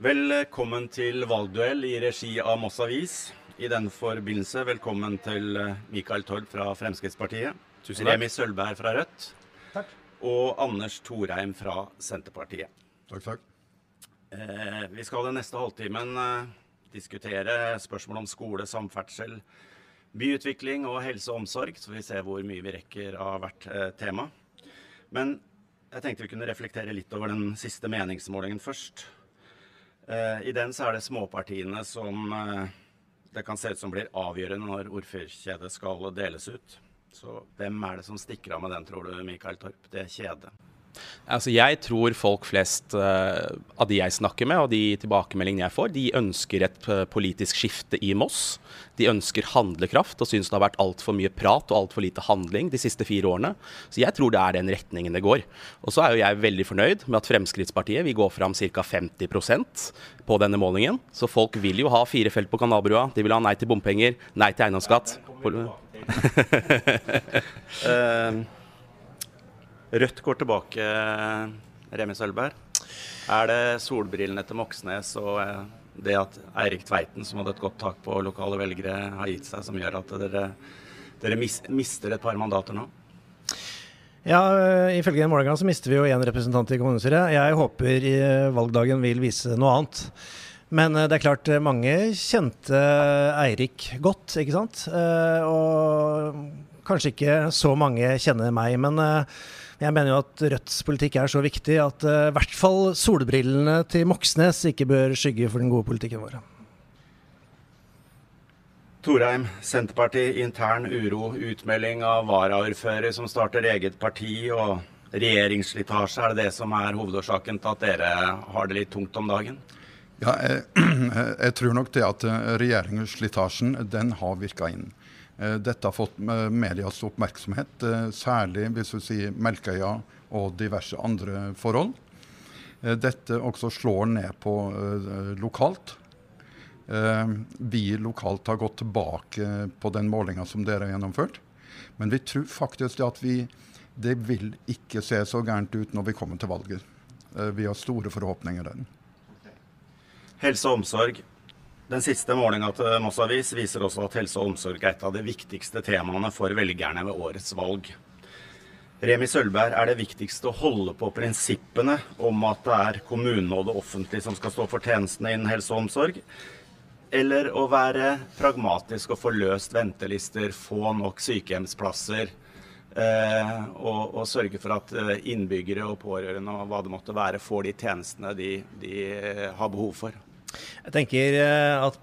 Velkommen til valgduell i regi av Moss Avis. I den forbindelse velkommen til eh, Mikael Torp fra Fremskrittspartiet. Tusen takk. Remi Sølvberg fra Rødt. Takk. Og Anders Thorheim fra Senterpartiet. Takk, takk. Eh, vi skal den neste halvtimen eh, diskutere spørsmål om skole, samferdsel, byutvikling og helse og omsorg, så vi ser hvor mye vi rekker av hvert eh, tema. Men jeg tenkte vi kunne reflektere litt over den siste meningsmålingen først. Eh, I den så er det småpartiene som eh, det kan se ut som blir avgjørende når ordførerkjedet skal deles ut. Så hvem er det som stikker av med den, tror du, Mikael Torp? Det kjedet. Altså, jeg tror folk flest uh, av de jeg snakker med, og de tilbakemeldingene jeg får, de ønsker et eh, politisk skifte i Moss. De ønsker handlekraft og syns det har vært altfor mye prat og altfor lite handling de siste fire årene. Så jeg tror det er den retningen det går. Og så er jo jeg veldig fornøyd med at Fremskrittspartiet vil gå fram ca. 50% på denne målingen. Så folk vil jo ha fire felt på Kanalbrua. De vil ha nei til bompenger, nei til eiendomsskatt. Eh, Rødt går tilbake, Remi Sølvberg. Er det solbrillene til Moxnes og eh, det at Eirik Tveiten, som hadde et godt tak på lokale velgere, har gitt seg, som gjør at dere, dere mis, mister et par mandater nå? Ja, øh, ifølge målinga så mister vi jo én representant i kommunestyret. Jeg håper valgdagen vil vise noe annet. Men det er klart, mange kjente Eirik godt, ikke sant. Eh, Og kanskje ikke så mange kjenner meg. Men eh, jeg mener jo at Rødts politikk er så viktig at eh, i hvert fall solbrillene til Moxnes ikke bør skygge for den gode politikken vår. Torheim, Senterpartiet, intern uro, utmelding av varaordfører som starter eget parti, og regjeringsslitasje. Er det det som er hovedårsaken til at dere har det litt tungt om dagen? Ja, jeg, jeg tror nok det at eh, regjeringsslitasjen den har virka inn. Eh, Dette har fått eh, medias oppmerksomhet, eh, særlig hvis du sier Melkøya og diverse andre forhold. Dette også slår ned på lokalt. Vi lokalt har gått tilbake på den målinga som dere har gjennomført. Men vi tror faktisk at vi, det vil ikke se så gærent ut når vi kommer til valget. Vi har store forhåpninger der. Helse og omsorg. Den siste målinga til Moss Avis viser også at helse og omsorg er et av de viktigste temaene for velgerne ved årets valg. Remi Sølvberg, er det viktigste å holde på prinsippene om at det er kommunene og det offentlige som skal stå for tjenestene innen helse og omsorg? Eller å være pragmatisk og få løst ventelister, få nok sykehjemsplasser, eh, og, og sørge for at eh, innbyggere og pårørende og hva det måtte være, får de tjenestene de, de eh, har behov for? Jeg tenker eh, at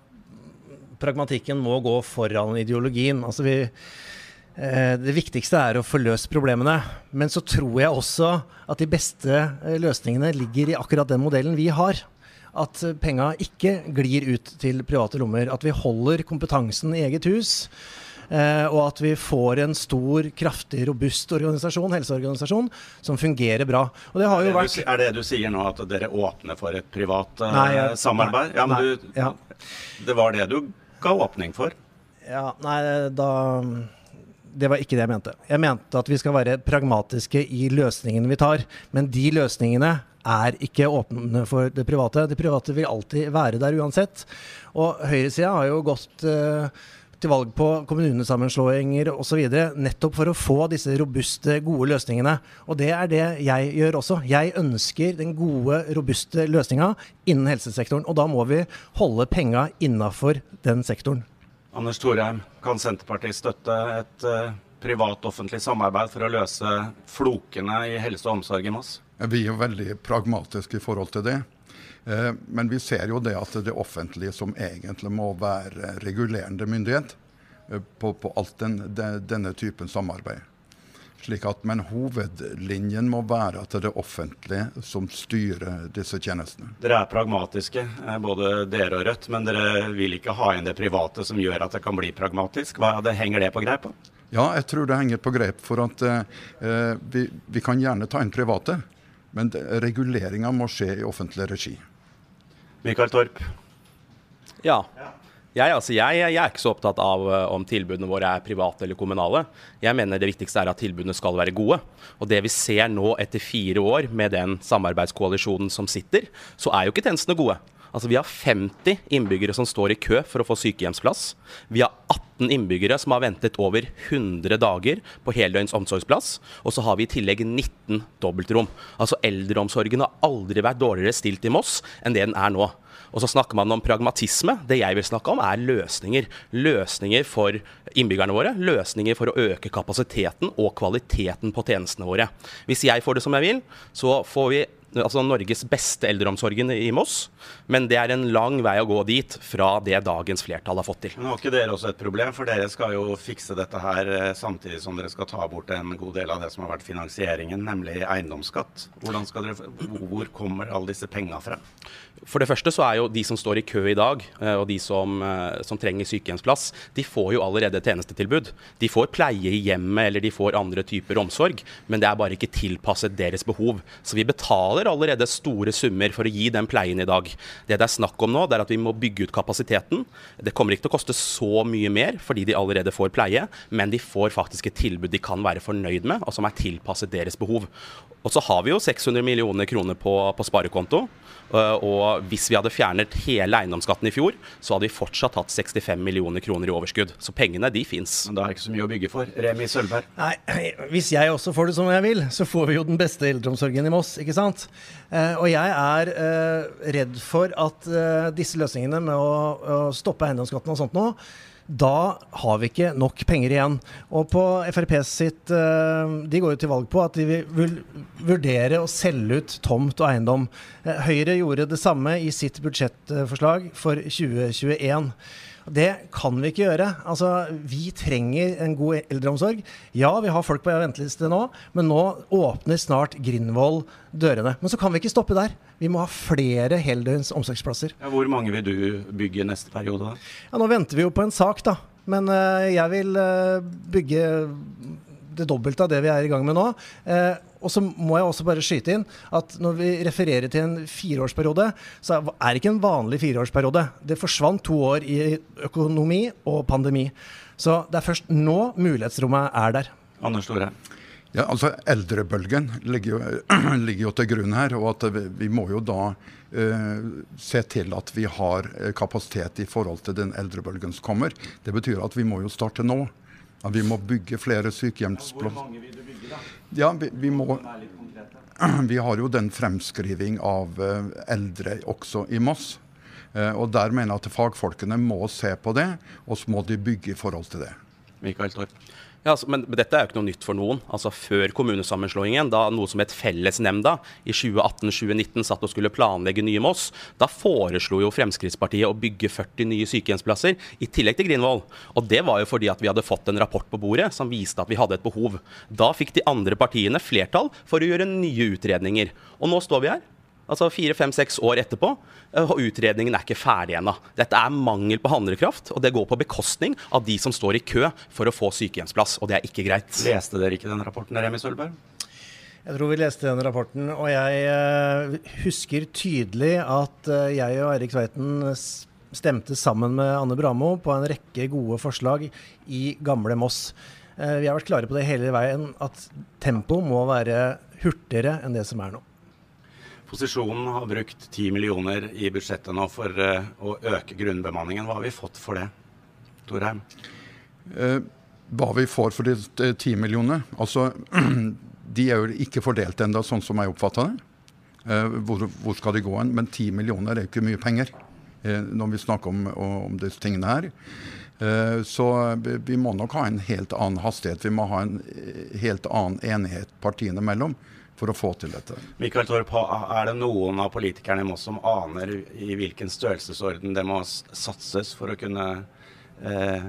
pragmatikken må gå foran ideologien. Altså vi, eh, det viktigste er å få løst problemene. Men så tror jeg også at de beste eh, løsningene ligger i akkurat den modellen vi har. At penga ikke glir ut til private lommer. At vi holder kompetansen i eget hus. Eh, og at vi får en stor, kraftig, robust organisasjon, helseorganisasjon som fungerer bra. Og det har jo det, vært du, er det du sier nå, at dere åpner for et privat eh, Nei, jeg- samarbeid? nei, ja, men nei, du, ja. Det var det du ga åpning for? Ja, nei, da Det var ikke det jeg mente. Jeg mente at vi skal være pragmatiske i løsningene vi tar. Men de løsningene er ikke åpne for det private. Det private vil alltid være der uansett. Og høyresida har jo gått eh, til valg på kommunesammenslåinger osv. nettopp for å få disse robuste, gode løsningene. Og det er det jeg gjør også. Jeg ønsker den gode, robuste løsninga innen helsesektoren. Og da må vi holde penga innafor den sektoren. Anders Thorheim, kan Senterpartiet støtte et eh, privat-offentlig samarbeid for å løse flokene i helse og omsorg i Moss? Vi er veldig pragmatiske i forhold til det. Eh, Men vi ser jo det at det offentlige som egentlig må være regulerende myndighet eh, på, på alt den, de, denne typen samarbeid. Slik at, men hovedlinjen må være at det er det offentlige som styrer disse tjenestene. Dere er pragmatiske, eh, både dere og Rødt, men dere vil ikke ha inn det private som gjør at det kan bli pragmatisk. Hva det henger det på greip? på? Ja, jeg tror det henger på greip for at eh, vi, vi kan gjerne ta inn private, men reguleringa må skje i offentlig regi. Mikael Torp, Ja. Jeg, altså, jeg, jeg er ikke så opptatt av eh, om tilbudene våre er private eller kommunale. Jeg mener det viktigste er at tilbudene skal være gode. Og det vi ser nå etter fire år med den samarbeidskoalisjonen som sitter, så er jo ikke tjenestene gode. Altså Vi har 50 innbyggere som står i kø for å få sykehjemsplass. Vi har 18 innbyggere som har ventet over 100 dager på heldøgns omsorgsplass. Og så har vi i tillegg 19 dobbeltrom. Altså Eldreomsorgen har aldri vært dårligere stilt i Moss enn det den er nå. Og så snakker man om pragmatisme. Det jeg vil snakke om, er løsninger. Løsninger for innbyggerne våre. Løsninger for å øke kapasiteten og kvaliteten på tjenestene våre. Hvis jeg får det som jeg vil, så får vi altså Norges beste eldreomsorgen i Moss. Men det er en lang vei å gå dit fra det dagens flertall har fått til. Men Har ikke dere også et problem? For dere skal jo fikse dette her eh, samtidig som dere skal ta bort en god del av det som har vært finansieringen, nemlig eiendomsskatt. Dere, hvor kommer alle disse penga fra? For det første så er jo de som står i kø i dag, eh, og de som, eh, som trenger sykehjemsplass, de får jo allerede tjenestetilbud. De får pleie i hjemmet eller de får andre typer omsorg, men det er bare ikke tilpasset deres behov. Så vi betaler allerede store summer for å gi den pleien i dag. Det det er snakk om nå, det er at vi må bygge ut kapasiteten. Det kommer ikke til å koste så mye mer fordi de allerede får pleie, men de får faktisk et tilbud de kan være fornøyd med, og som er tilpasset deres behov. Og så har vi jo 600 millioner kroner på, på sparekonto. Eh, og hvis vi hadde fjernet hele eiendomsskatten i fjor, så hadde vi fortsatt hatt 65 millioner kroner i overskudd. Så pengene, de fins. Men da er det ikke så mye å bygge for. Remi Sølvberg? Nei, hvis jeg også får det som jeg vil, så får vi jo den beste eldreomsorgen i Moss, ikke sant? Eh, og jeg er eh, redd for at eh, disse løsningene med å, å stoppe eiendomsskatten og sånt nå, da har vi ikke nok penger igjen. Og på Frp sitt De går jo til valg på at de vil vurdere å selge ut tomt og eiendom. Høyre gjorde det samme i sitt budsjettforslag for 2021. Det kan vi ikke gjøre. Altså, vi trenger en god eldreomsorg. Ja, vi har folk på venteliste nå, men nå åpner snart Grindvoll dørene. Men så kan vi ikke stoppe der. Vi må ha flere heldøgns omsorgsplasser. Ja, hvor mange vil du bygge neste periode? da? Ja, Nå venter vi jo på en sak, da. Men uh, jeg vil uh, bygge det dobbelte av det vi er i gang med nå. Uh, og så må jeg også bare skyte inn at når vi refererer til en fireårsperiode, så er det ikke en vanlig fireårsperiode. Det forsvant to år i økonomi og pandemi. Så det er først nå mulighetsrommet er der. Anders Store. Ja, altså Eldrebølgen ligger jo, ligger jo, til grunn her. og at vi, vi må jo da uh, se til at vi har eh, kapasitet i forhold til den eldrebølgen som kommer. Det betyr at vi må jo starte nå. At vi må bygge flere sykehjemsplasser. Hvor mange vil du bygge, da? Ja, vi, vi må vi har jo den fremskriving av uh, eldre også i Moss. Uh, og Der mener jeg at fagfolkene må se på det, og så må de bygge i forhold til det. Mikael Torp. Ja, altså, men dette er jo ikke noe nytt for noen. Altså Før kommunesammenslåingen, da noe som het Fellesnemnda i 2018-2019 satt og skulle planlegge nye Moss, da foreslo jo Fremskrittspartiet å bygge 40 nye sykehjemsplasser i tillegg til Grindvoll. Og det var jo fordi at vi hadde fått en rapport på bordet som viste at vi hadde et behov. Da fikk de andre partiene flertall for å gjøre nye utredninger. Og nå står vi her altså fire, fem, seks år etterpå, eh, og utredningen er ikke ferdig ennå. Dette er mangel på handlekraft, og det går på bekostning av de som står i kø for å få sykehjemsplass, og det er ikke greit. Leste dere ikke den rapporten, Remi Sølberg? Jeg tror vi leste den rapporten, og jeg uh, husker tydelig at uh, jeg og Eirik Sveiten stemte sammen med Anne Bramo på en rekke gode forslag i gamle Moss. Vi har vært klare på det hele veien, at tempo må være hurtigere enn det som er nå. Posisjonen har brukt 10 millioner i budsjettet nå for uh, å øke grunnbemanningen. Hva har vi fått for det, Torheim? Uh, hva vi får for de 10 millionene? Altså, de er jo ikke fordelt ennå, sånn som jeg oppfatter det. Hvor, hvor, skal de gå hen? Men 10 millioner er jo ikke mye penger når vi snakker om, om disse tingene her. Så vi må nok ha en helt annen hastighet. Vi må ha en helt annen enighet partiene mellom for å få til dette. Mikael Torp, Er det noen av politikerne i Moss som aner i hvilken størrelsesorden det må satses for å kunne eh,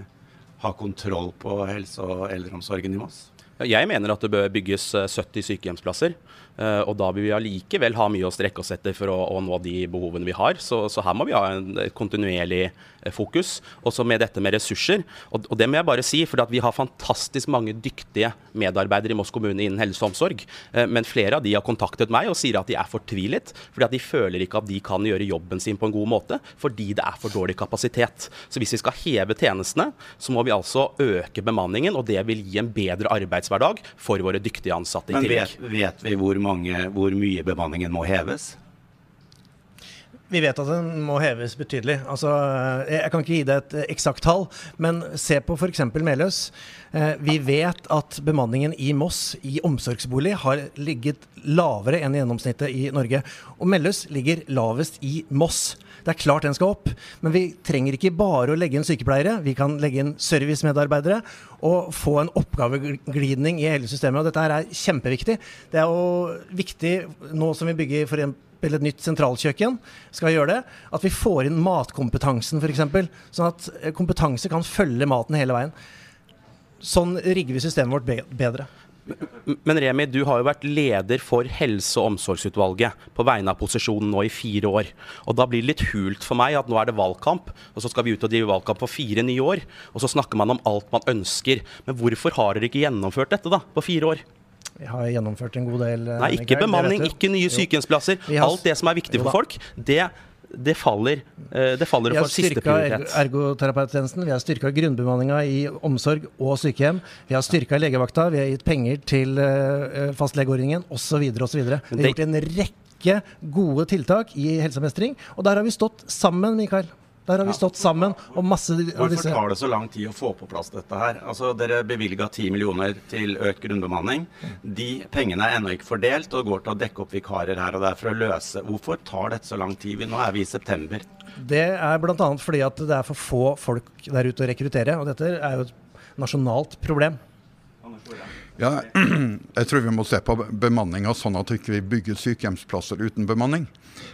ha kontroll på helse- og eldreomsorgen i Moss? Jeg mener at det bør bygges 70 eh, sykehjemsplasser. Eh, og da vil vi allikevel ha mye å strekke oss etter for å, å nå de behovene vi har. Så, så, her må vi ha en kontinuerlig eh, fokus. Også med dette med ressurser. Og, og det må jeg bare si, for vi har fantastisk mange dyktige medarbeidere i Moss kommune innen helse og omsorg. Eh, men flere av de har kontaktet meg og sier at de er fortvilet. Fordi at de føler ikke at de kan gjøre jobben sin på en god måte, fordi det er for dårlig kapasitet. Så hvis vi skal heve tjenestene, så må vi altså øke bemanningen, og det vil gi en bedre arbeidshverdag for våre dyktige ansatte i tillegg. Men vet, vet vi hvor mange mange, hvor mye bemanningen må heves? Vi vet at den må heves betydelig. Altså, jeg kan ikke gi deg et eksakt tall, men se på f.eks. Meløs. Eh, vi vet at bemanningen i Moss i omsorgsbolig har ligget lavere enn gjennomsnittet i Norge. Og Meløs ligger lavest i Moss. Det er klart den skal opp, men vi trenger ikke bare å legge inn sykepleiere. Vi kan legge inn servicemedarbeidere og få en oppgaveglidning i hele systemet. Og dette her er kjempeviktig. Det er jo viktig nå som vi bygger for en et nytt sentralkjøkken skal gjøre det. At vi får inn matkompetansen, f.eks. Sånn at kompetanse kan følge maten hele veien. Sånn rigger vi systemet vårt bedre. Men Remi, du har jo vært leder for helse- og omsorgsutvalget på vegne av posisjonen nå i fire år. Og da blir det litt hult for meg at nå er det valgkamp, og så skal vi ut og drive valgkamp for fire nye år. Og så snakker man om alt man ønsker. Men hvorfor har dere ikke gjennomført dette da, på fire år? Vi har gjennomført en god del. Nei, ikke bemanning, ikke nye sykehjemsplasser. Alt det som er viktig for folk, det det faller, eh, det faller for siste prioritet. Vi har styrka ergoterapeuttjenesten, vi har styrka grunnbemanninga i omsorg og sykehjem. Vi har styrka legevakta, vi har gitt penger til uh, fastlegeordningen osv. osv. Vi har gjort en rekke gode tiltak i helsemestring, og der har vi stått sammen, Mikael. Der har vi stått sammen om masse Hvorfor disse tar det så lang tid å få på plass dette her? Altså, Dere bevilga 10 millioner til økt grunnbemanning. De pengene er ennå ikke fordelt og går til å dekke opp vikarer her og der for å løse. Hvorfor tar dette så lang tid? Nå er vi i september. Det er bl.a. fordi at det er for få folk der ute å rekruttere. Og dette er jo et nasjonalt problem. Ja, jeg tror vi må se på bemanninga sånn at vi ikke bygger sykehjemsplasser uten bemanning.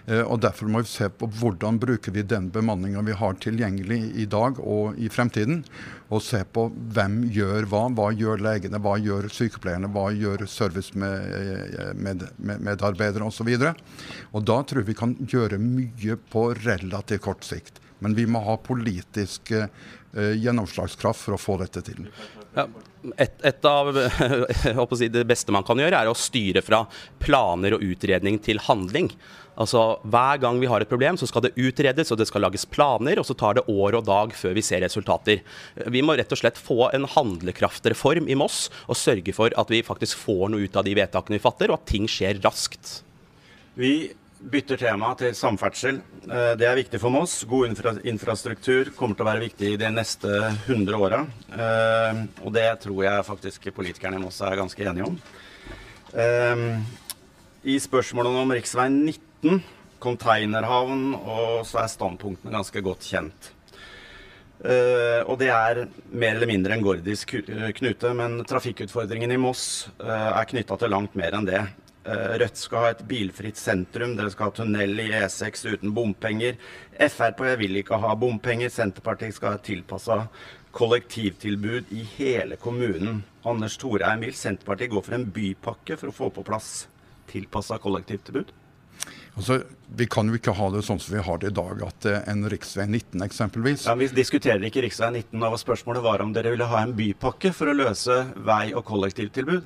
Eh, og Derfor må vi se på hvordan bruker vi den bemanninga vi har tilgjengelig i dag og i fremtiden. Og se på hvem gjør hva. Hva gjør legene, hva gjør sykepleierne, hva gjør servicemedarbeidere osv. Da tror jeg vi kan gjøre mye på relativt kort sikt. Men vi må ha politisk eh, gjennomslagskraft for å få dette til. Ja, et, et, av si, det beste man kan gjøre, er å styre fra planer og utredning til handling. Altså, Hver gang vi har et problem, så skal det utredes og det skal lages planer, og så tar det år og dag før vi ser resultater. Vi må rett og slett få en handlekraftreform i Moss og sørge for at vi faktisk får noe ut av de vedtakene vi fatter, og at ting skjer raskt. Vi bytter tema til samferdsel. Eh, det er viktig for Moss. God infra infrastruktur kommer til å være viktig de neste 100 åra. Eh, og det tror jeg faktisk politikerne i Moss er ganske enige om. Eh, I spørsmålet om rv. 19 19, containerhavn, og så er standpunktene ganske godt kjent. Uh, og det er mer eller mindre en gordisk knute, men trafikkutfordringen i Moss uh, er knytta til langt mer enn det. Uh, Rødt skal ha et bilfritt sentrum, dere skal ha tunnel i E6 uten bompenger. Frp vil ikke ha bompenger, Senterpartiet skal ha et tilpassa kollektivtilbud i hele kommunen. Anders Thorheim vil Senterpartiet gå for en bypakke for å få på plass tilpassa kollektivtilbud? Altså, Vi kan jo ikke ha det sånn som vi har det i dag, at en rv. 19 eksempelvis Ja, Vi diskuterer ikke rv. 19, og spørsmålet var om dere ville ha en bypakke for å løse vei- og kollektivtilbud?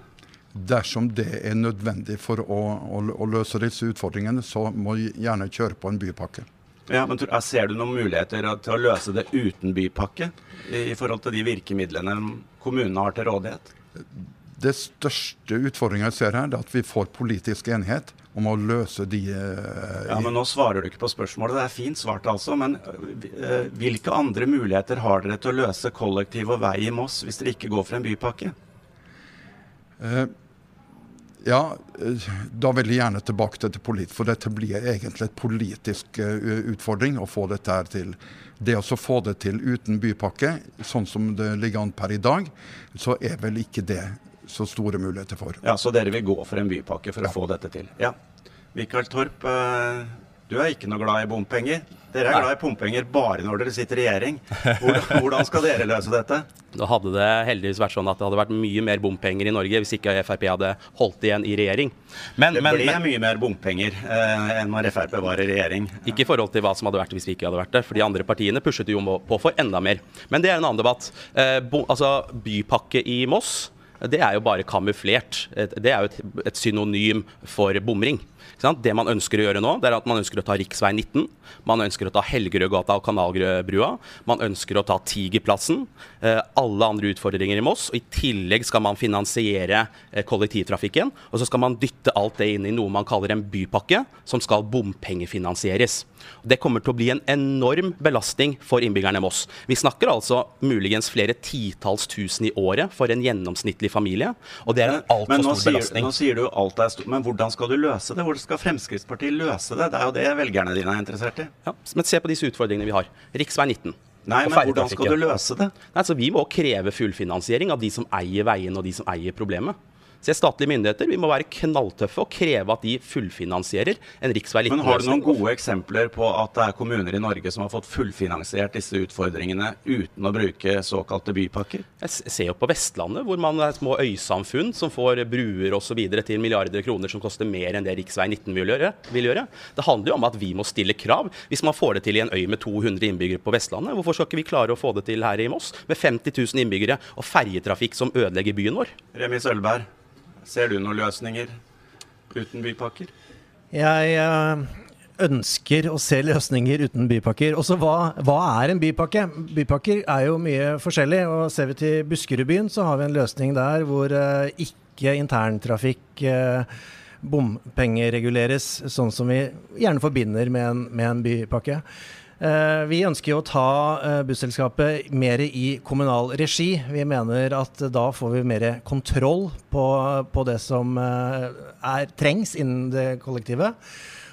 Dersom det er nødvendig for å, å, å løse disse utfordringene, så må vi gjerne kjøre på en bypakke. Ja, men Ser du noen muligheter til å løse det uten bypakke, i forhold til de virkemidlene kommunene har til rådighet? Det største utfordringa jeg ser her, er at vi får politisk enighet om å løse de uh, Ja, men Nå svarer du ikke på spørsmålet. Det er fint svart, altså. Men uh, hvilke andre muligheter har dere til å løse kollektiv og vei i Moss hvis dere ikke går for en bypakke? Uh, ja, da vil jeg gjerne tilbake til det politiske. For dette blir egentlig et politisk utfordring å få dette her til. Det å få det til uten bypakke, sånn som det ligger an per i dag, så er vel ikke det så store muligheter for. Ja, Så dere vil gå for en bypakke for ja. å få dette til? Ja. Michael Torp, eh, du er ikke noe glad i bompenger. Dere er glad i bompenger bare når dere sitter i regjering. Hvordan, hvordan skal dere løse dette? Da hadde det heldigvis vært sånn at det hadde vært mye mer bompenger i Norge hvis ikke Frp hadde holdt igjen i regjering. Men, det ble men, mye mer bompenger eh, enn når Frp var i regjering. Ikke i forhold til hva som hadde vært hvis vi ikke hadde vært det. For de andre partiene pushet jo på for enda mer. Men det er en annen debatt. Eh, bo, altså, bypakke i Moss det er jo bare kamuflert. Det er jo et, et synonym for bomring. Det man ønsker å gjøre nå, det er at man ønsker å ta rv. 19. Man ønsker å ta Helgerødgata og Kanalbrua. Man ønsker å ta Tigerplassen. Eh, alle andre utfordringer i Moss. Og I tillegg skal man finansiere eh, kollektivtrafikken. Og så skal man dytte alt det inn i noe man kaller en bypakke, som skal bompengefinansieres. Det kommer til å bli en enorm belastning for innbyggerne i Moss. Vi snakker altså muligens flere titalls tusen i året for en gjennomsnittlig familie. Og det er en altfor stor sier, belastning. Nå sier du alt er stort, men hvordan skal du løse det? Hvordan skal Fremskrittspartiet løse det? Det er jo det velgerne dine er interessert i. Ja, men se på disse utfordringene vi har. Riksvei 19. Nei, men hvordan skal du løse det? Nei, altså, Vi må kreve fullfinansiering av de som eier veien og de som eier problemet. Så statlige myndigheter vi må være knalltøffe og kreve at de fullfinansierer en riksvei 19. Men Har du noen gode eksempler på at det er kommuner i Norge som har fått fullfinansiert disse utfordringene uten å bruke såkalte bypakker? Jeg ser jo på Vestlandet, hvor man er små øysamfunn som får bruer osv. til milliarder kroner som koster mer enn det rv. 19 vil gjøre, vil gjøre. Det handler jo om at vi må stille krav. Hvis man får det til i en øy med 200 innbyggere på Vestlandet, hvorfor skal ikke vi klare å få det til her i Moss med 50 000 innbyggere og ferjetrafikk som ødelegger byen vår? Remi Sølvberg. Ser du noen løsninger uten bypakker? Jeg eh, ønsker å se løsninger uten bypakker. Også hva, hva, er en bypakke? Bypakker er jo mye forskjellig. og Ser vi til Buskerudbyen, så har vi en løsning der hvor uh, ikke interntrafikk uh, bompengereguleres, sånn som vi gjerne forbinder med en, med en bypakke. Eh, vi ønsker jo å ta eh, busselskapet mer i kommunal regi. Vi mener at da får vi mer kontroll på, på det som eh, er, trengs innen det kollektive.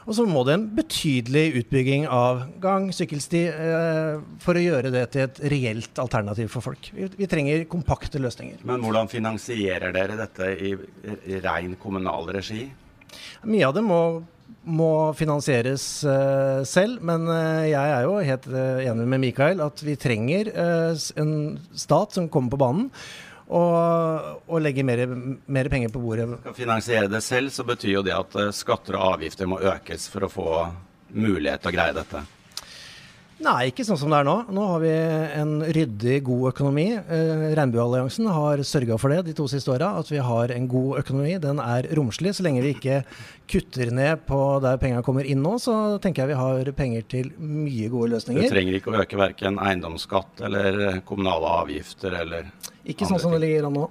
Og så må det en betydelig utbygging av gang, sykkelsti, eh, for å gjøre det til et reelt alternativ for folk. Vi, vi, trenger kompakte løsninger. Men hvordan finansierer dere dette i, i ren kommunal regi? Mye av det må må finansieres uh, selv, men uh, jeg er jo helt uh, enig med Mikael at vi trenger en stat som kommer på banen. Og, og legger mer, mer, penger på bordet. Skal finansiere det selv, så betyr jo det at skatter og avgifter må økes for å få mulighet til å greie dette. Nei, ikke sånn som det er nå. Nå har vi en ryddig, god økonomi. Eh, Regnbuealliansen har sørga for det de to siste åra, at vi har en god økonomi. Den er romslig. Så lenge vi ikke kutter ned på der pengene kommer inn nå, så tenker jeg vi har penger til mye gode løsninger. Du trenger ikke å øke verken eiendomsskatt eller kommunale avgifter eller Ikke sånn som det ligger an nå.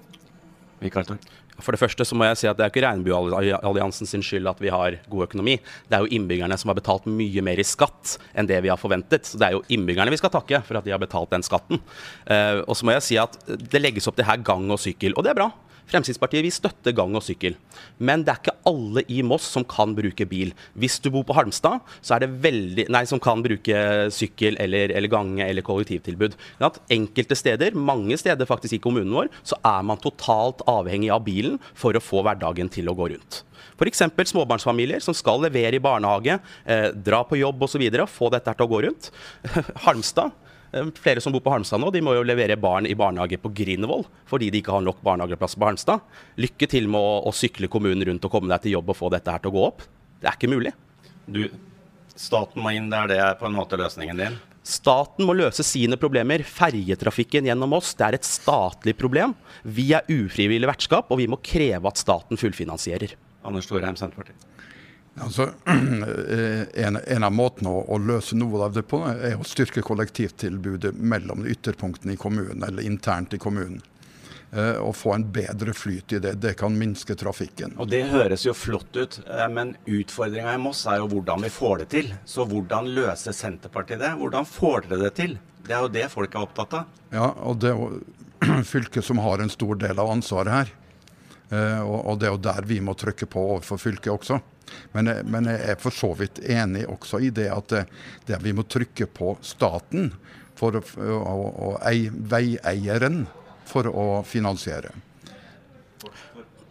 Mikael Torp. For det første så må jeg si at det er ikke Regnbuealliansen sin skyld at vi har god økonomi. Det er jo innbyggerne som har betalt mye mer i skatt enn det vi har forventet. Så det er jo innbyggerne vi skal takke for at de har betalt den skatten. Uh, og så må jeg si at det legges opp til her gang og sykkel, og det er bra. Fremskrittspartiet vil støtte gang og sykkel. Men det er ikke alle i Moss som kan bruke bil. Hvis du bor på Halmstad, så er det veldig Nei, som kan bruke sykkel eller, eller gange eller kollektivtilbud. Enkelte steder, mange steder faktisk i kommunen vår, så er man totalt avhengig av bilen for å få hverdagen til å gå rundt. F.eks. småbarnsfamilier som skal levere i barnehage, eh, dra på jobb osv. Få dette til å gå rundt. Halmstad flere som bor på Halmstad nå, de må jo levere barn i barnehage på Grindvoll fordi de ikke har nok barnehageplass på Halmstad. Lykke til med å, å, sykle kommunen rundt og komme deg til jobb og få dette her til å gå opp. Det er ikke mulig. Du, staten må inn der, det er på en måte løsningen din? Staten må løse sine problemer. Ferjetrafikken gjennom oss det er et statlig problem. Vi er ufrivillig vertskap, og vi må kreve at staten fullfinansierer. Anders Storheim, Senterpartiet. Altså, en, en, av måtene å, å, løse noe av det på, er å styrke kollektivtilbudet mellom ytterpunktene i kommunen, eller internt i kommunen. Eh, og få en bedre flyt i det. Det kan minske trafikken. Og Det høres jo flott ut, eh, men utfordringa i Moss er jo hvordan vi får det til. Så hvordan løser Senterpartiet det? Hvordan får dere det til? Det er jo det folk er opptatt av. Ja, og det er jo fylket som har en stor del av ansvaret her. Eh, og det er jo der vi må trykke på overfor fylket også. Men, men, jeg er for så vidt enig også i det at det, det vi må trykke på staten for å, å ei, veieieren for å finansiere.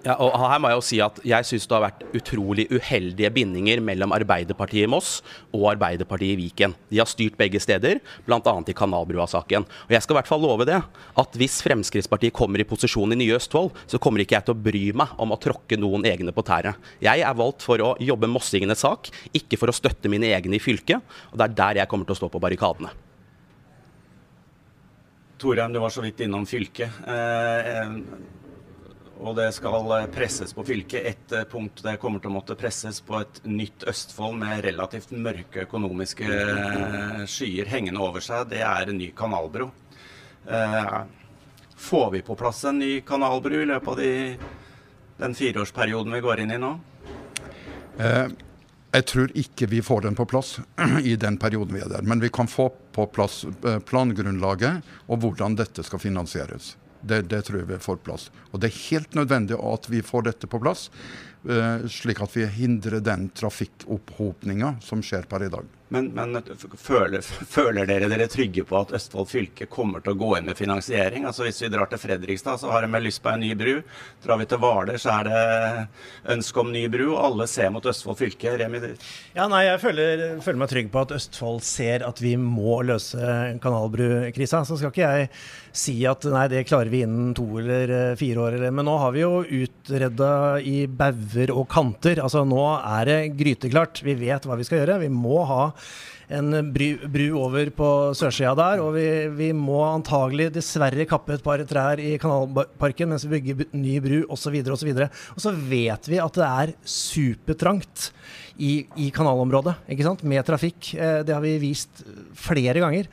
Ja, og her må Jeg jo si at jeg syns det har vært utrolig uheldige bindinger mellom Arbeiderpartiet i Moss og Arbeiderpartiet i Viken. De har styrt begge steder, bl.a. i Kanalbrua-saken. Og Jeg skal i hvert fall love det, at hvis Fremskrittspartiet kommer i posisjon i Nye Østfold, så kommer ikke jeg til å bry meg om å tråkke noen egne på tæret. Jeg er valgt for å jobbe mossingenes sak, ikke for å støtte mine egne i fylket. Og det er der jeg kommer til å stå på barrikadene. Torheim, du var så vidt innom fylket. Eh, og det skal eh, presses på fylket. Et eh, punkt det kommer til å måtte presses på et nytt Østfold med relativt mørke økonomiske eh, skyer hengende over seg, det er en ny kanalbro. Får vi på plass en ny kanalbro i løpet av de, den fireårsperioden vi går inn i nå? Jeg tror ikke vi får den på plass i den perioden vi er der. Men vi kan få på plass plangrunnlaget og hvordan dette skal finansieres. Det, det, tror jeg vi får plass. Og det er helt nødvendig at vi får dette på plass, uh, slik at vi hindrer den trafikkoppropninga som skjer per i dag. Men, men føler, føler, dere dere trygge på at Østfold fylke kommer til å gå inn med finansiering? Altså Hvis vi drar til Fredrikstad, så har de lyst på en ny bru. Drar vi til Hvaler, så er det ønske om ny bru. Alle ser mot Østfold fylke. Ja, nei, Jeg føler, føler, meg trygg på at Østfold ser at vi må løse kanalbrukrisa. Så skal ikke jeg si at nei, det klarer vi innen to eller eh, fire år. Eller. Men nå har vi jo utreda i bauger og kanter. Altså Nå er det gryteklart. Vi vet hva vi skal gjøre. Vi må ha en bru, bru over på sørsida der. Og vi, vi, må antagelig dessverre kappe et par trær i Kanalparken mens vi bygger ny bru osv. osv. Og så vet vi at det er supertrangt i, i, kanalområdet ikke sant? med trafikk. Eh, det har vi vist flere ganger.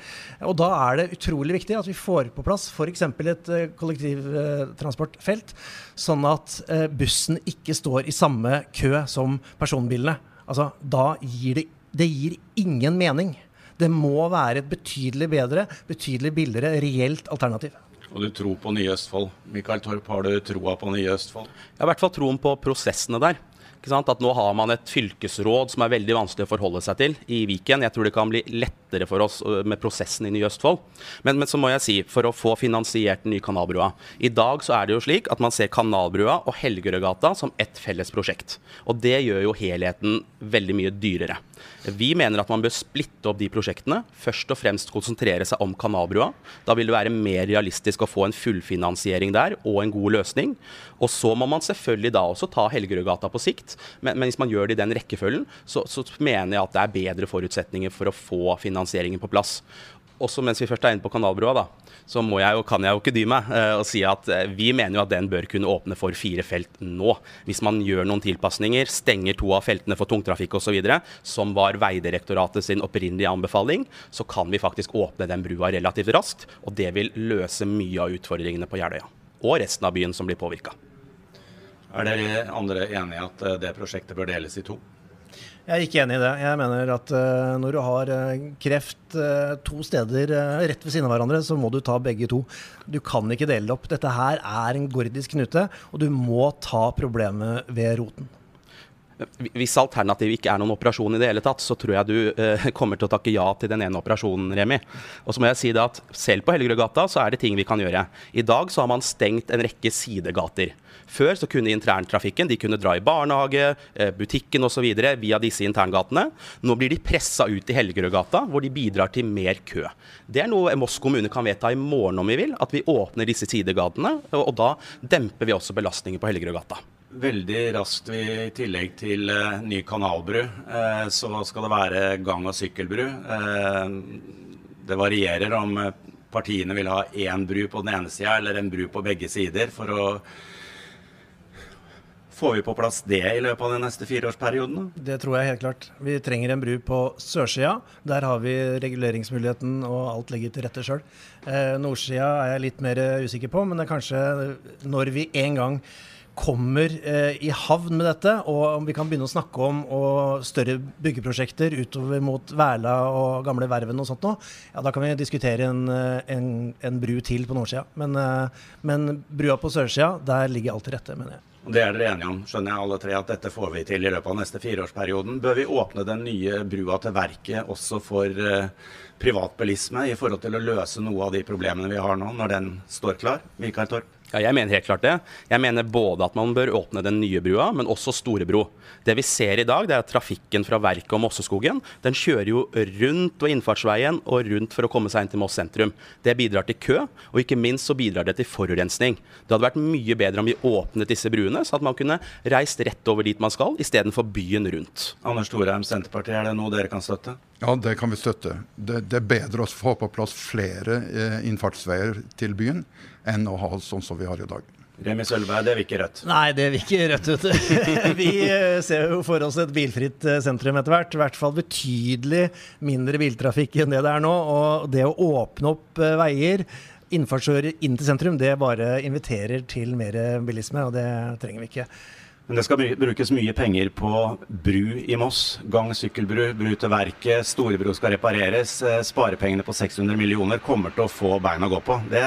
Og da er det utrolig viktig at vi får på plass f.eks. et eh, kollektivtransportfelt, sånn at eh, bussen ikke står i samme kø som personbilene. Altså, da gir det det gir ingen mening. Det må være et betydelig bedre, betydelig billigere, reelt alternativ. Og du tror på Nye Østfold. Mikael Torp, har du troa på Nye Østfold? Jeg har i hvert fall troen på prosessene der. At nå har man et fylkesråd som er veldig vanskelig å forholde seg til i Viken. Jeg tror det kan bli lettere for oss med prosessen i Nye Østfold. Men, men, så må jeg si, for å få finansiert den nye Kanalbrua I dag så er det jo slik at man ser Kanalbrua og Helgerødgata som ett felles prosjekt. Og det gjør jo helheten veldig mye dyrere. Vi mener at man bør splitte opp de prosjektene. Først og fremst konsentrere seg om Kanalbrua. Da vil det være mer realistisk å få en fullfinansiering der og en god løsning. Og så må man selvfølgelig da også ta Helgerødgata på sikt. Men, men, hvis man gjør det i den rekkefølgen, så, så mener jeg at det er bedre forutsetninger for å få finansieringen på plass også mens vi først er inne på Kanalbrua, da, så jeg jo, kan jeg jo ikke dy meg eh, og si at eh, vi mener jo at den bør kunne åpne for fire felt nå. Hvis man gjør noen tilpasninger, stenger to av feltene for tungtrafikk osv., som var Vegdirektoratet sin opprinnelige anbefaling, så kan vi faktisk åpne den brua relativt raskt. Og det vil løse mye av utfordringene på Jeløya. Og resten av byen som blir påvirka. Er dere andre enig i at eh, det prosjektet bør deles i to? Jeg er ikke enig i det. Jeg mener at uh, når du har uh, kreft uh, to steder rett ved siden av hverandre, så må du ta begge to. Du kan ikke dele det opp. Dette her er en gordisk knute, og du må ta problemet ved roten. Hvis alternativet ikke er noen operasjon i det hele tatt, så tror jeg du eh, kommer til å takke ja til den ene operasjonen, Remi. Og så må jeg si det at selv på Helgerødgata så er det ting vi kan gjøre. I dag så har man stengt en rekke sidegater. Før så kunne interntrafikken de kunne dra i barnehage, eh, butikken osv. via disse interngatene. Nå blir de pressa ut i Helgerødgata, hvor de bidrar til mer kø. Det er noe Moss kommune kan vedta i morgen om vi vil, at vi åpner disse sidegatene. Og da demper vi også belastningen på Helgerødgata. Veldig raskt i tillegg til uh, ny kanalbru, uh, så skal det være gang- og sykkelbru. Det varierer om partiene vil ha én bru på den ene sida eller en bru på begge sider for å Får vi på plass det i løpet av den neste fireårsperioden? Det tror jeg helt klart. Vi trenger en bru på sørsida. Der har vi reguleringsmuligheten og alt ligger til rette sjøl. Eh, nordsida er jeg litt mer usikker på, men det er kanskje når vi en gang kommer eh, i havn med dette, og om vi kan begynne å snakke om større byggeprosjekter utover mot Værla og gamle Verven og sånt noe, ja, da kan vi diskutere en, eh, en, en bru til på nordsida. Men, eh, men brua på sørsida, der ligger alt til rette, mener jeg. Det er dere enige om, skjønner jeg alle tre, at dette får vi til i løpet av neste fireårsperioden. Bør vi åpne den nye brua til verket også for uh, privatbilisme, i forhold til å løse noe av de problemene vi har nå, når den står klar? Mikael Torp? Ja, jeg mener helt klart det. Jeg mener både at man bør åpne den nye brua, men også Storebro. Det vi ser i dag, det er at trafikken fra Verket og Mosseskogen den kjører jo rundt ved innfartsveien og rundt for å komme seg inn til Moss sentrum. Det bidrar til kø, og ikke minst så bidrar det til forurensning. Det hadde vært mye bedre om vi åpnet disse bruene, så at man kunne reist rett over dit man skal, istedenfor byen rundt. Anders Thorheim, Senterpartiet, er det noe dere kan støtte? Ja, det kan vi støtte. Det, det er bedre å få på plass flere eh, innfartsveier til byen enn å ha sånn som vi har i dag. Remi Sølve, det vil ikke Rødt? Nei, det vil ikke Rødt, vet du. Vi eh, ser jo for oss et bilfritt eh, sentrum etter hvert. I hvert fall betydelig mindre biltrafikk enn det det er nå. Og det å åpne opp eh, veier, innfartsører inn til sentrum, det bare inviterer til mer bilisme, og det trenger vi ikke. Men det skal brukes mye penger på bru i Moss. Gang- sykkelbru, bru til verket, storebro skal repareres. Sparepengene på 600 millioner kommer til å få bein å gå på. Det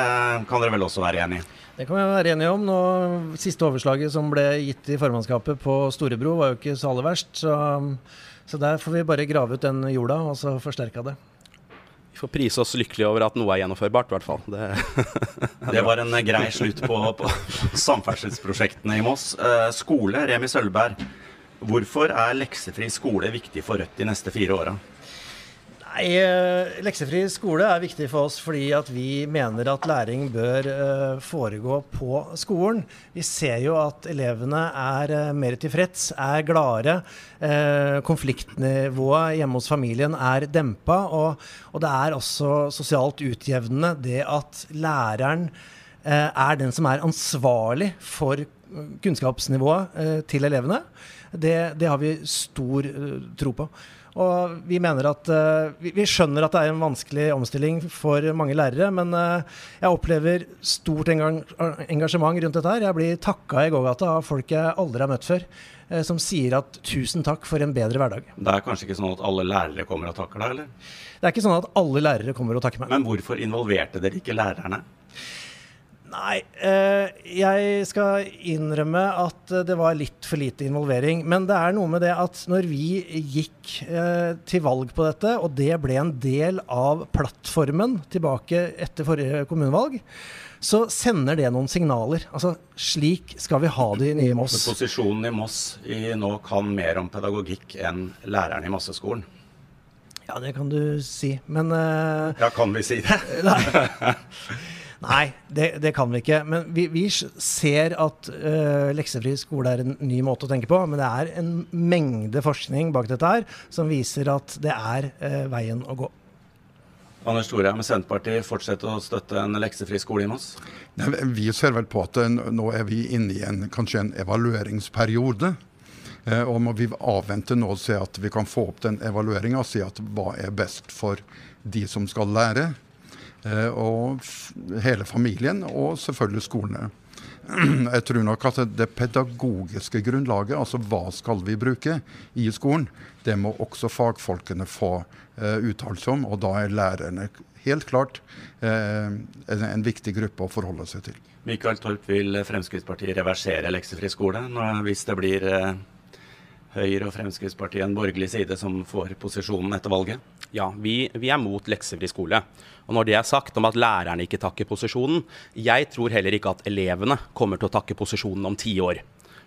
kan dere vel også være enig i? Det kan vi være enige om. Nå, siste overslaget som ble gitt i formannskapet på Storebro, var jo ikke så aller verst. Så, så, der får vi bare grave ut den jorda og så forsterke det. Vi får prise oss lykkelige over at noe er gjennomførbart, i hvert fall. Det, det var en grei slutt på, på samferdselsprosjektene i Moss. Eh, skole, Remi Sølvberg. Hvorfor er leksefri skole viktig for Rødt de neste fire åra? Nei, eh, Leksefri skole er viktig for oss fordi at vi mener at læring bør uh, foregå på skolen. Vi ser jo at elevene er uh, mer tilfreds, er gladere. Konfliktnivået hjemme hos familien er dempa. Og, og, det er også sosialt utjevnende det at læreren er den som er ansvarlig for kunnskapsnivået til elevene. Det, det har vi stor tro på. Og vi mener at uh, vi, skjønner at det er en vanskelig omstilling for mange lærere, men uh, jeg opplever stort engasjement rundt dette her. Jeg blir takka i gågata av folk jeg aldri har møtt før, som sier at tusen takk for en bedre hverdag. Det er kanskje ikke sånn at alle lærere kommer og takker deg, eller? Det er ikke sånn at alle lærere kommer og takker meg. Men hvorfor involverte dere ikke lærerne? Nei, eh, jeg skal innrømme at det var litt for lite involvering. Men det er noe med det at når vi gikk eh, til valg på dette, og det ble en del av plattformen tilbake etter forrige kommunevalg, så sender det noen signaler. Altså, slik skal vi ha det i Moss. Posisjonen i Moss i nå kan mer om pedagogikk enn læreren i Mosseskolen. Ja, det kan du si, men uh, Ja, kan vi si det? Nei. Nei, det, det, kan vi ikke. Men vi, vi ser at uh, leksefri skole er en ny måte å tenke på. Men det er en mengde forskning bak dette her som viser at det er uh, veien å gå. Anders Storheim med Senterpartiet fortsetter å støtte en leksefri skole i Moss? Vi ser vel på at nå er vi inne i en, kanskje en evalueringsperiode. Eh, og må vi avvente nå og se at vi kan få opp den evalueringa og si at hva er best for de som skal lære. Eh, og hele familien, og selvfølgelig skolene. Jeg tror nok at det pedagogiske grunnlaget, altså hva skal vi bruke i skolen, det må også fagfolkene få eh, uttalelse om. Og da er lærerne helt klart eh, en, en, viktig gruppe å forholde seg til. Michael Torp vil Fremskrittspartiet reversere leksefri skole hvis det blir eh, Høyre og Fremskrittspartiet en borgerlig side som får posisjonen etter valget? Ja, vi, vi, er mot leksefri skole. Og når det er sagt om at lærerne ikke takker posisjonen, jeg tror heller ikke at elevene kommer til å takke posisjonen om ti år.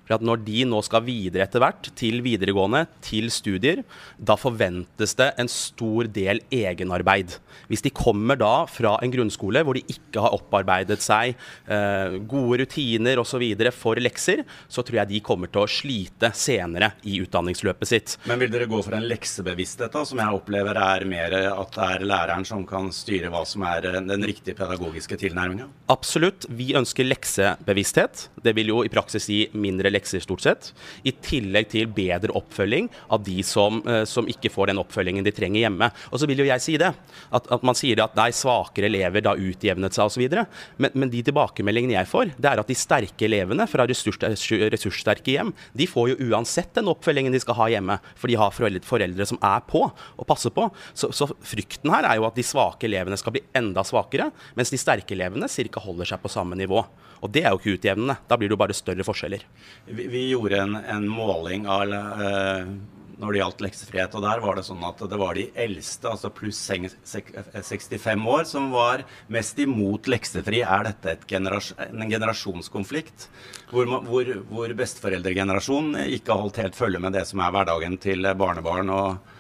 For at Når de nå skal videre etter hvert, til videregående, til studier, da forventes det en stor del egenarbeid. Hvis de kommer da fra en grunnskole hvor de ikke har opparbeidet seg eh, gode rutiner osv. for lekser, så tror jeg de kommer til å slite senere i utdanningsløpet sitt. Men vil dere gå for en leksebevissthet, da, som jeg opplever er mer at det er læreren som kan styre hva som er eh, den riktige pedagogiske tilnærminga? Absolutt. Vi ønsker leksebevissthet. Det vil jo i praksis gi mindre lekser, stort sett. I tillegg til bedre oppfølging av de som, eh, som ikke får den oppfølgingen de trenger hjemme. Og så vil jo jeg si det. At, at man sier at nei, svakere elever da utjevnet seg osv. Men, men de tilbakemeldingene jeg får, det er at de sterke elevene fra ressurs, ressurssterke hjem, de får jo uansett den oppfølgingen de skal ha hjemme. For de har foreldre, som er på og passer på. Så, så, frykten her er jo at de svake elevene skal bli enda svakere, mens de sterke elevene ca. holder seg på samme nivå. Og det er jo ikke utjevnende. Da blir det jo bare større forskjeller. Vi, vi gjorde en, en, måling av uh, når det gjaldt leksefrihet, og der var det sånn at det var de eldste, altså pluss 65 år, som var mest imot leksefri. Er dette generas en generasjonskonflikt? Hvor, hvor, hvor besteforeldregenerasjonen ikke har holdt helt følge med det som er hverdagen til barnebarn og,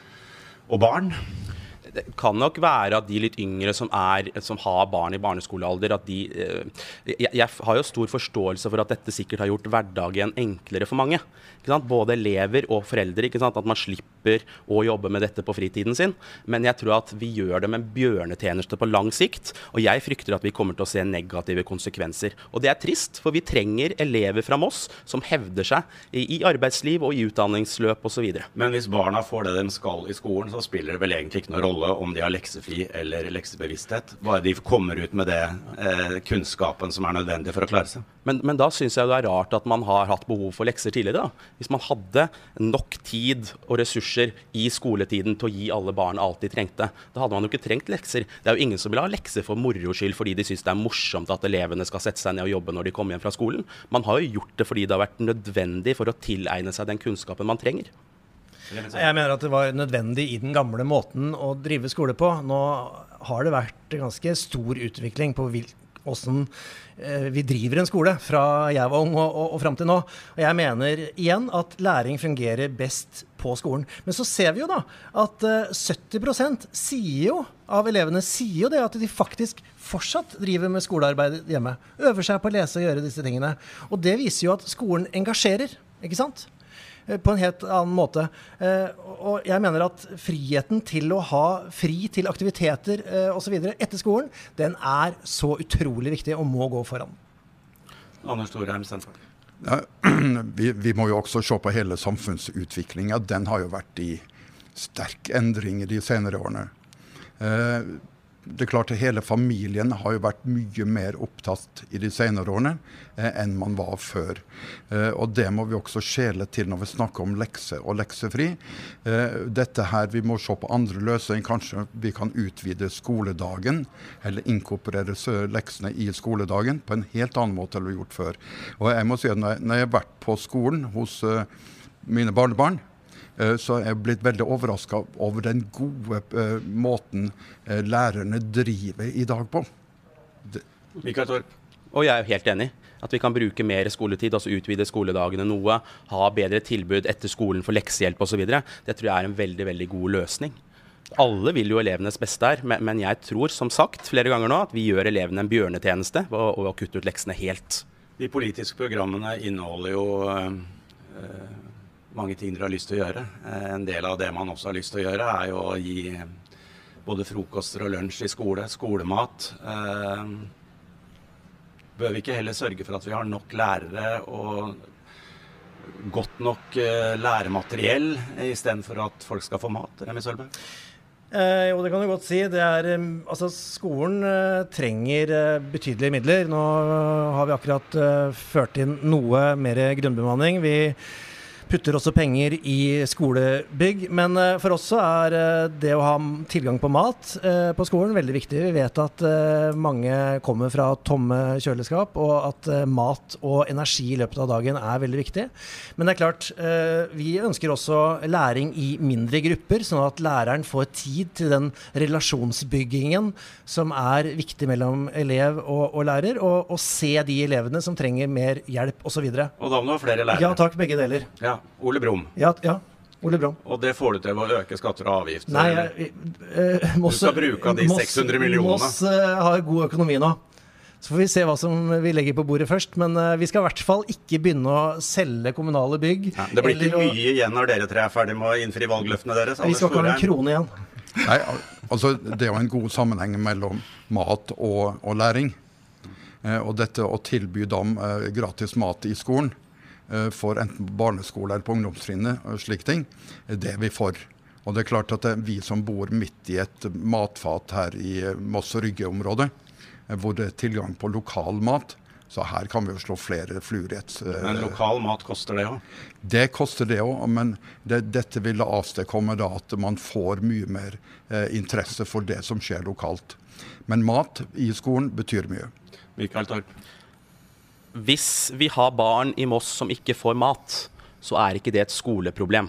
og barn? Det kan nok være at de litt yngre som, er, som har barn i barneskolealder, at de eh, jeg, jeg, har jo stor forståelse for at dette sikkert har gjort hverdagen enklere for mange. Både elever og foreldre. At man slipper å jobbe med dette på fritiden sin. Men jeg tror at vi gjør det med en bjørnetjeneste på lang sikt. Og jeg frykter at vi kommer til å se negative konsekvenser. Og det er trist, for vi trenger elever fra Moss som hevder seg i, i arbeidsliv og i utdanningsløp osv. Men hvis barna får det de skal i skolen, så spiller det vel egentlig ikke noen rolle om de har leksefri eller leksebevissthet. Bare de kommer ut med det eh, kunnskapen som er nødvendig for å klare seg. Men, men da syns jeg det er rart at man har hatt behov for lekser tidligere. da. Hvis man hadde nok tid og ressurser i skoletiden til å gi alle barn alt de trengte, da hadde man jo ikke trengt lekser. Det er jo ingen som vil ha lekser for moro skyld fordi de syns det er morsomt at elevene skal sette seg ned og jobbe når de kommer hjem fra skolen. Man har jo gjort det fordi det har vært nødvendig for å tilegne seg den kunnskapen man trenger. Jeg mener at det var nødvendig i den gamle måten å drive skole på. Nå har det vært ganske stor utvikling på åssen eh, vi driver en skole, fra jeg var ung og, og, og fram til nå. Og jeg mener igjen at læring fungerer best på skolen. Men så ser vi jo da at uh, eh, 70% sier jo, av elevene sier jo det at de faktisk fortsatt driver med skolearbeid hjemme. Øver seg på å lese og gjøre disse tingene. Og det viser jo at skolen engasjerer, ikke sant? Eh, på en helt annen måte. Eh, og jeg mener at friheten til å ha fri til aktiviteter eh, osv. etter skolen, den er så utrolig viktig og må gå foran. Anders Storheim, Senterpartiet. Ja, vi, vi, må jo også se på hele samfunnsutviklinga. Den har jo vært i sterk endring i de senere årene. Eh, det er klart at Hele familien har jo vært mye mer opptatt i de senere årene eh, enn man var før. Eh, og Det må vi også skjele til når vi snakker om lekse og leksefri. Eh, dette her, Vi må se på andre løsninger. Kanskje vi kan utvide skoledagen, eller inkorporere leksene i skoledagen på en helt annen måte enn vi har gjort før. Og jeg må si at Når jeg har vært på skolen hos uh, mine barnebarn, så jeg er blitt veldig overraska over den gode uh, måten uh, lærerne driver i dag på. Mikael Torp. Og jeg er helt enig. At vi kan bruke mer skoletid, altså utvide skoledagene noe. Ha bedre tilbud etter skolen for leksehjelp osv. Det tror jeg er en veldig, veldig god løsning. Alle vil jo elevenes beste her, men jeg tror som sagt flere ganger nå at vi gjør elevene en bjørnetjeneste ved å kutte ut leksene helt. De politiske programmene inneholder jo øh, mange ting dere har lyst til å gjøre. Eh, en del av det man også har lyst til å gjøre, er jo å gi både frokoster og lunsj i skole, skolemat. Eh, bør vi ikke heller sørge for at vi har nok lærere og godt nok eh, læremateriell istedenfor at folk skal få mat? Remi Sølberg? Eh, jo, det kan du godt si. Er, altså, skolen eh, trenger eh, betydelige midler. Nå har vi akkurat ført inn noe mer grunnbemanning. Vi putter også penger i skolebygg. Men uh, for oss så er uh, det å ha tilgang på mat uh, på skolen veldig viktig. Vi vet at mange kommer fra tomme kjøleskap, og at mat og energi i løpet av dagen er veldig viktig. Men det er klart, vi ønsker også læring i mindre grupper, sånn at læreren får tid til den relasjonsbyggingen som er viktig mellom elev og, og lærer, og, og, se de elevene som trenger mer hjelp osv. Og, så og da må du ha flere lærere. Ja takk, begge deler. Ja. Ole Brumm. Ja, ja. Ole Brumm. Og det får du til ved å øke skatter og avgifter? Nei, jeg, eh, Moss, du skal bruke av de Moss, 600 millionene? Moss eh, har god økonomi nå. Så får vi se hva som vi legger på bordet først. Men uh, vi skal i hvert fall ikke begynne å selge kommunale bygg. Ja, det blir ikke mye igjen når dere tre er ferdig med å innfri valgløftene deres? Vi skal ikke ha en krone igjen. Nei, altså Det er jo en god sammenheng mellom mat og, og læring. Eh, og dette å tilby dem eh, gratis mat i skolen Eh, for enten barneskole eller på ungdomstrinnet, og slike ting, det er vi for. Og det er klart at det er vi som bor midt i et matfat her i Moss og Rygge-området, eh, hvor det er tilgang på lokal mat, så her kan vi jo slå flere fluer i et eh, Men lokal mat koster det òg? Det koster det òg, men det, dette vil avstedkomme da at man får mye mer eh, interesse for det som skjer lokalt. Men mat i skolen betyr mye. Mikael Torp hvis vi har barn i Moss som ikke får mat, så er ikke det et skoleproblem.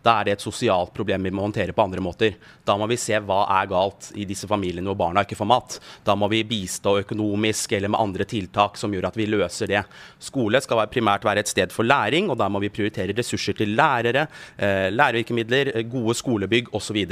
Da er det et sosialt problem vi må håndtere på andre måter. Da må vi se hva er galt i disse familiene hvor barna ikke får mat. Da må vi bistå økonomisk eller med andre tiltak som gjør at vi løser det. Skole skal primært være et sted for læring, og da må vi prioritere ressurser til lærere, eh, lærervirkemidler, eh, gode skolebygg osv.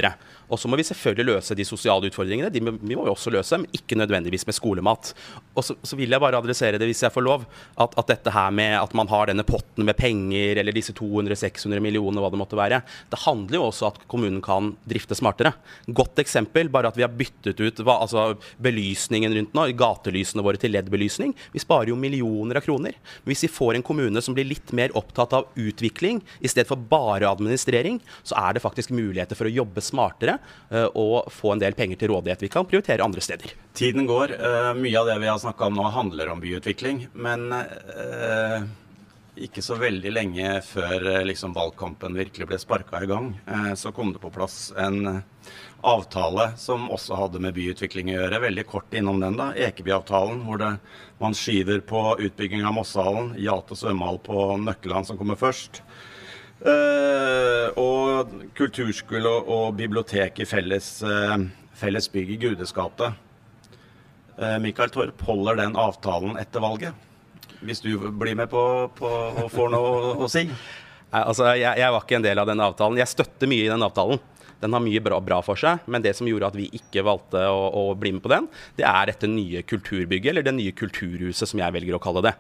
Og så må vi selvfølgelig løse de sosiale utfordringene. De må, vi også løse, men ikke nødvendigvis med skolemat. Og så, så vil jeg bare adressere det, hvis jeg får lov, at, at, dette her med at man har denne potten med penger, eller disse 200-600 millionene, hva det måtte være, det handler jo også at kommunen kan drifte smartere. Godt eksempel, bare at vi har byttet ut hva, altså belysningen rundt nå, gatelysene våre til LED-belysning. Vi sparer jo millioner av kroner. Hvis vi får en kommune som blir litt mer opptatt av utvikling i stedet for bare administrering, så er det faktisk muligheter for å jobbe smartere uh, og få en del penger til rådighet vi kan prioritere andre steder. Tiden går. Uh, mye av det vi har snakka om nå, handler om byutvikling. Men uh, ikke så veldig lenge før eh, liksom, valgkampen virkelig ble sparka i gang, eh, så kom det på plass en eh, avtale som også hadde med byutvikling å gjøre. Veldig kort innom den, da. Ekebyavtalen, hvor det, man skyver på utbygging av Mossehallen. Ja til svømmehall på Nøkkeland som kommer først. Uh, og kulturskole og, og, bibliotek i felles, uh, felles bygg i Gudes gate. Uh, Michael Torp holder den avtalen etter valget hvis du blir med på, på og får noe å si? Altså, jeg, jeg, var ikke en del av den avtalen. Jeg støtter mye i den avtalen. Den har mye bra, bra, for seg, men det som gjorde at vi ikke valgte å, å bli med på den, det er dette nye kulturbygget, eller det nye kulturhuset, som jeg velger å kalle det.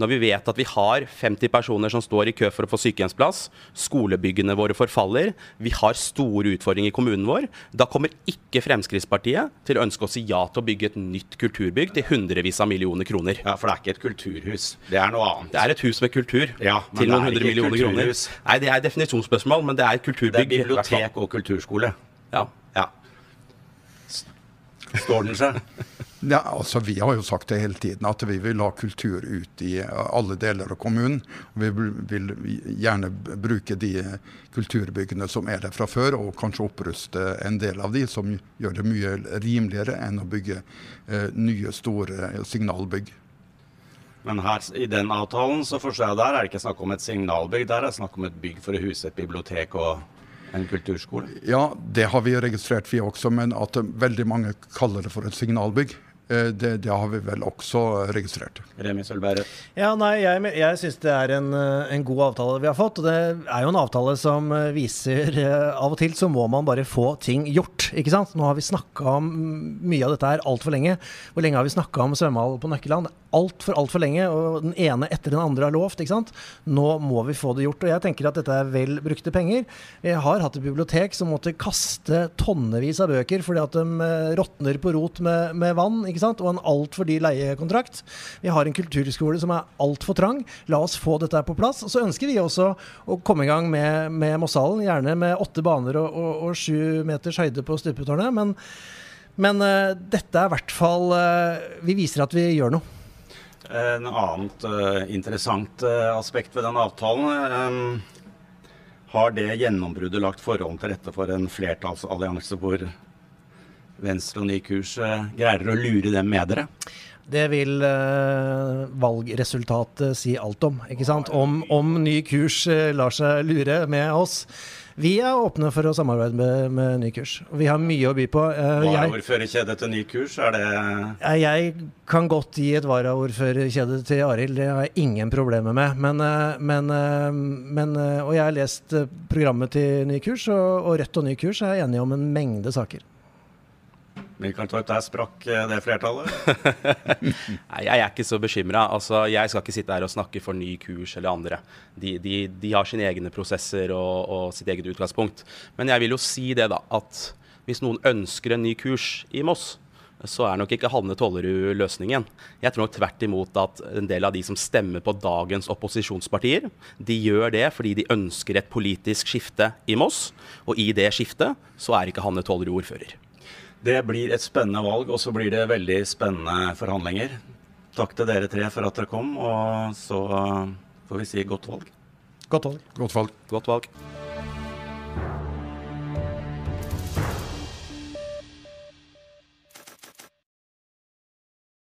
Når vi vet at vi har 50 personer som står i kø for å få sykehjemsplass, skolebyggene våre forfaller, vi har store utfordringer i kommunen vår, da kommer ikke Fremskrittspartiet til å ønske å si ja til å bygge et nytt kulturbygg til hundrevis av millioner kroner. Ja, For det er ikke et kulturhus, det er noe annet. Det er et hus med kultur ja, til noen hundre millioner kroner. Nei, det er et definisjonsspørsmål, men det er et kulturbygg. Det er bibliotek og kulturskole. Ja. ja. Står den seg? Ja, altså Vi har jo sagt det hele tiden, at vi vil ha kultur ut i alle deler av kommunen. Vi vil gjerne bruke de kulturbyggene som er der fra før, og kanskje oppruste en del av de, som gjør det mye rimeligere enn å bygge eh, nye, store signalbygg. Men her, i den avtalen så forstår jeg der er det ikke snakk om et signalbygg, der er det snakk om et bygg for å huse et bibliotek og en kulturskole? Ja, det har vi registrert vi også, men at veldig mange kaller det for et signalbygg. Eh, det, det, har vi vel også registrert. Remi Sølberg. Ja, nei, jeg, jeg syns det er en, en, god avtale vi har fått. og Det er jo en avtale som viser uh, Av og til så må man bare få ting gjort. ikke sant? Nå har vi snakka om mye av dette her altfor lenge. Hvor lenge har vi snakka om svømmehall på Nøkkeland? Altfor altfor lenge, og den ene etter den andre har lovt. ikke sant? Nå må vi få det gjort. Og jeg tenker at dette er vel brukte penger. Vi har hatt et bibliotek som måtte kaste tonnevis av bøker fordi at de eh, råtner på rot med, med, vann, ikke sant? og en altfor dyr leiekontrakt. Vi har en kulturskole som er altfor trang. La oss få dette på plass. Og så ønsker vi også å komme i gang med, med Mosshallen, gjerne med åtte baner og, og, og sju meters høyde på stupetårnet. Men, men uh, dette er i hvert fall uh, Vi viser at vi gjør noe. En annet uh, interessant uh, aspekt ved den avtalen um, Har det gjennombruddet lagt forholdene til rette for en flertallsallianse hvor Venstre og Ny Kurs uh, greier å lure dem med dere? Det vil valgresultatet si alt om. ikke sant? Om, om Ny Kurs lar seg lure med oss. Vi er åpne for å samarbeide med, med Ny kurs. Vi har mye å by på. Uh, Varaordførerkjede til Ny kurs, er det uh, Jeg kan godt gi et varaordførerkjede til Arild, det har jeg ingen problemer med. Men, uh, men, men Og jeg har lest programmet til Ny kurs, og, og Rødt og Ny kurs er enige om en mengde saker. Mikael Torp, der sprakk eh, det flertallet? Nei, jeg er ikke så bekymra. Altså, jeg skal ikke sitte her og snakke for ny kurs eller andre. De, de, de har sine egne prosesser og, og, sitt eget utgangspunkt. Men jeg vil jo si det, da, at hvis noen ønsker en ny kurs i Moss, så er nok ikke Hanne Tollerud løsningen. Jeg tror nok tvert imot at en del av de som stemmer på dagens opposisjonspartier, de gjør det fordi de ønsker et politisk skifte i Moss. Og i det skiftet så er ikke Hanne Tollerud ordfører. Det blir et spennende valg, og så blir det veldig spennende forhandlinger. Takk til dere tre for at dere kom, og så får vi si godt valg. Godt valg. Godt valg. Godt valg.